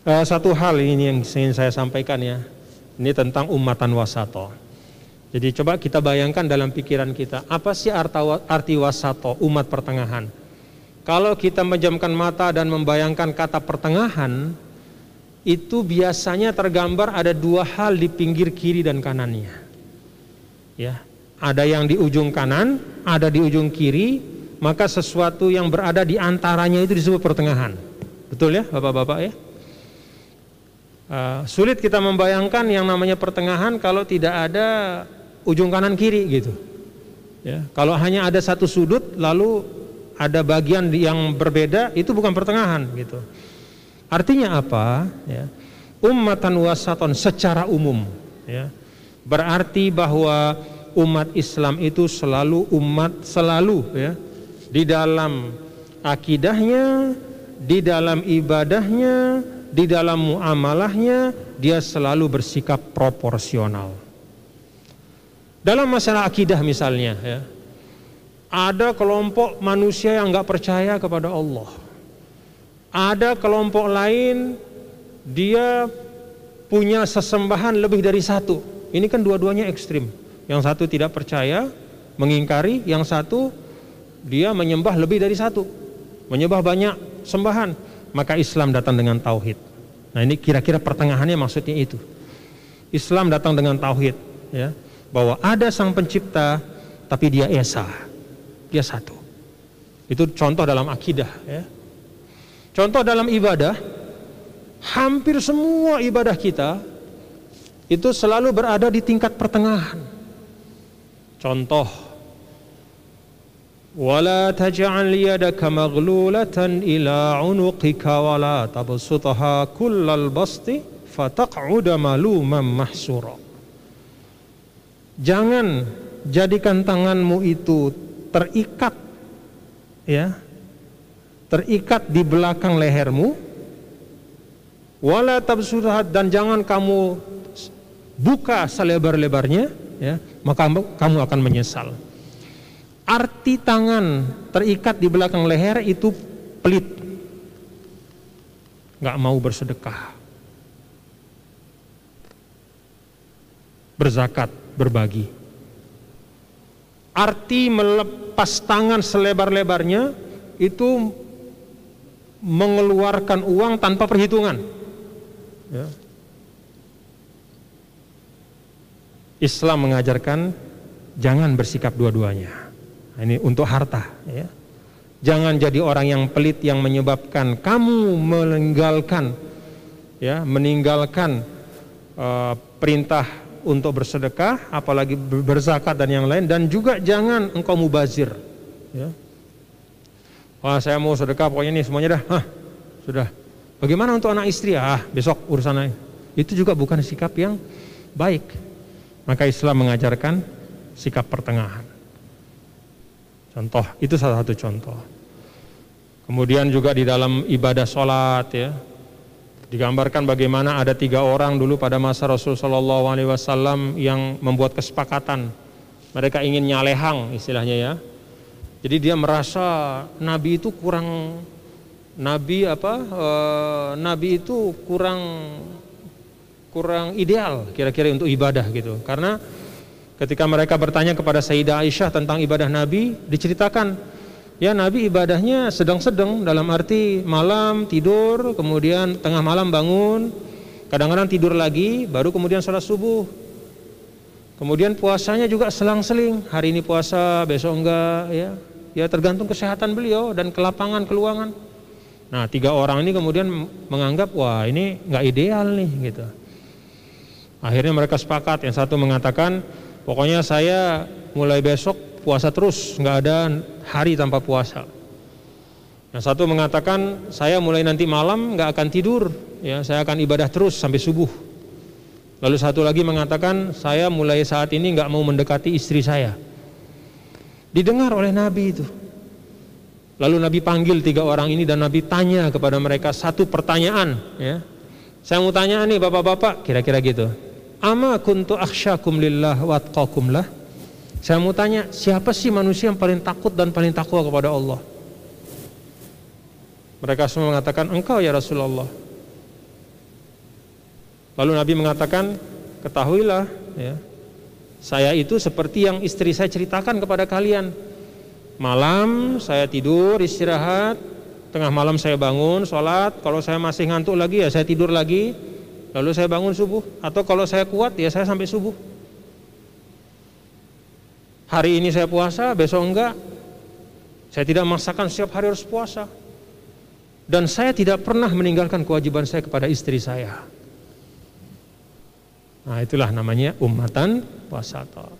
Uh, satu hal ini yang ingin saya sampaikan ya. Ini tentang umatan wasato. Jadi coba kita bayangkan dalam pikiran kita, apa sih arti wasato, umat pertengahan? Kalau kita menjamkan mata dan membayangkan kata pertengahan, itu biasanya tergambar ada dua hal di pinggir kiri dan kanannya. Ya, ada yang di ujung kanan, ada di ujung kiri, maka sesuatu yang berada di antaranya itu disebut pertengahan. Betul ya, Bapak-bapak ya? Uh, sulit kita membayangkan yang namanya pertengahan kalau tidak ada ujung kanan kiri gitu. Ya, kalau hanya ada satu sudut lalu ada bagian yang berbeda itu bukan pertengahan gitu. Artinya apa? Ya, ummatan wasaton secara umum. Ya, berarti bahwa umat Islam itu selalu umat selalu ya di dalam akidahnya, di dalam ibadahnya, di dalam muamalahnya dia selalu bersikap proporsional. Dalam masalah akidah misalnya ya, ada kelompok manusia yang nggak percaya kepada Allah. Ada kelompok lain dia punya sesembahan lebih dari satu. Ini kan dua-duanya ekstrim. Yang satu tidak percaya, mengingkari, yang satu dia menyembah lebih dari satu. Menyembah banyak sembahan. Maka Islam datang dengan tauhid. Nah, ini kira-kira pertengahannya maksudnya itu. Islam datang dengan tauhid, ya. Bahwa ada sang pencipta tapi dia esa. Dia satu. Itu contoh dalam akidah ya. Contoh dalam ibadah hampir semua ibadah kita itu selalu berada di tingkat pertengahan. Contoh wala taj'al yadaka maghlulatan ila unuqika wala tabsutha kullal basti fataq'uda maluman mahsura Jangan jadikan tanganmu itu terikat ya. Terikat di belakang lehermu. Wala tabsurat dan jangan kamu buka selebar-lebarnya ya, maka kamu akan menyesal. Arti tangan terikat di belakang leher itu pelit. nggak mau bersedekah. Berzakat berbagi. Arti melepas tangan selebar-lebarnya itu mengeluarkan uang tanpa perhitungan. Ya. Islam mengajarkan jangan bersikap dua-duanya. Nah, ini untuk harta. Ya. Jangan jadi orang yang pelit yang menyebabkan kamu meninggalkan, ya, meninggalkan uh, perintah untuk bersedekah, apalagi berzakat dan yang lain, dan juga jangan engkau mubazir. Ya. Wah saya mau sedekah, pokoknya ini semuanya dah, Hah, sudah. Bagaimana untuk anak istri? Ah, besok urusan. Itu juga bukan sikap yang baik. Maka Islam mengajarkan sikap pertengahan. Contoh, itu salah satu contoh. Kemudian juga di dalam ibadah sholat ya, Digambarkan bagaimana ada tiga orang dulu pada masa Rasulullah SAW yang membuat kesepakatan. Mereka ingin nyalehang istilahnya ya. Jadi dia merasa Nabi itu kurang Nabi apa? E, Nabi itu kurang kurang ideal kira-kira untuk ibadah gitu. Karena ketika mereka bertanya kepada Sayyidah Aisyah tentang ibadah Nabi, diceritakan Ya Nabi ibadahnya sedang-sedang dalam arti malam tidur, kemudian tengah malam bangun, kadang-kadang tidur lagi, baru kemudian sholat subuh. Kemudian puasanya juga selang-seling, hari ini puasa, besok enggak, ya. Ya tergantung kesehatan beliau dan kelapangan, keluangan. Nah tiga orang ini kemudian menganggap wah ini nggak ideal nih gitu. Akhirnya mereka sepakat, yang satu mengatakan pokoknya saya mulai besok puasa terus, nggak ada hari tanpa puasa. Yang satu mengatakan saya mulai nanti malam nggak akan tidur, ya saya akan ibadah terus sampai subuh. Lalu satu lagi mengatakan saya mulai saat ini nggak mau mendekati istri saya. Didengar oleh Nabi itu. Lalu Nabi panggil tiga orang ini dan Nabi tanya kepada mereka satu pertanyaan. Ya. Saya mau tanya nih bapak-bapak, kira-kira gitu. Ama kuntu akhsyakum lillah wa lah. Saya mau tanya, siapa sih manusia yang paling takut dan paling takwa kepada Allah? Mereka semua mengatakan, engkau ya Rasulullah. Lalu Nabi mengatakan, ketahuilah ya, saya itu seperti yang istri saya ceritakan kepada kalian. Malam saya tidur, istirahat, tengah malam saya bangun, sholat, kalau saya masih ngantuk lagi ya saya tidur lagi, lalu saya bangun subuh, atau kalau saya kuat ya saya sampai subuh. Hari ini saya puasa, besok enggak. Saya tidak memaksakan setiap hari harus puasa. Dan saya tidak pernah meninggalkan kewajiban saya kepada istri saya. Nah itulah namanya umatan wasata.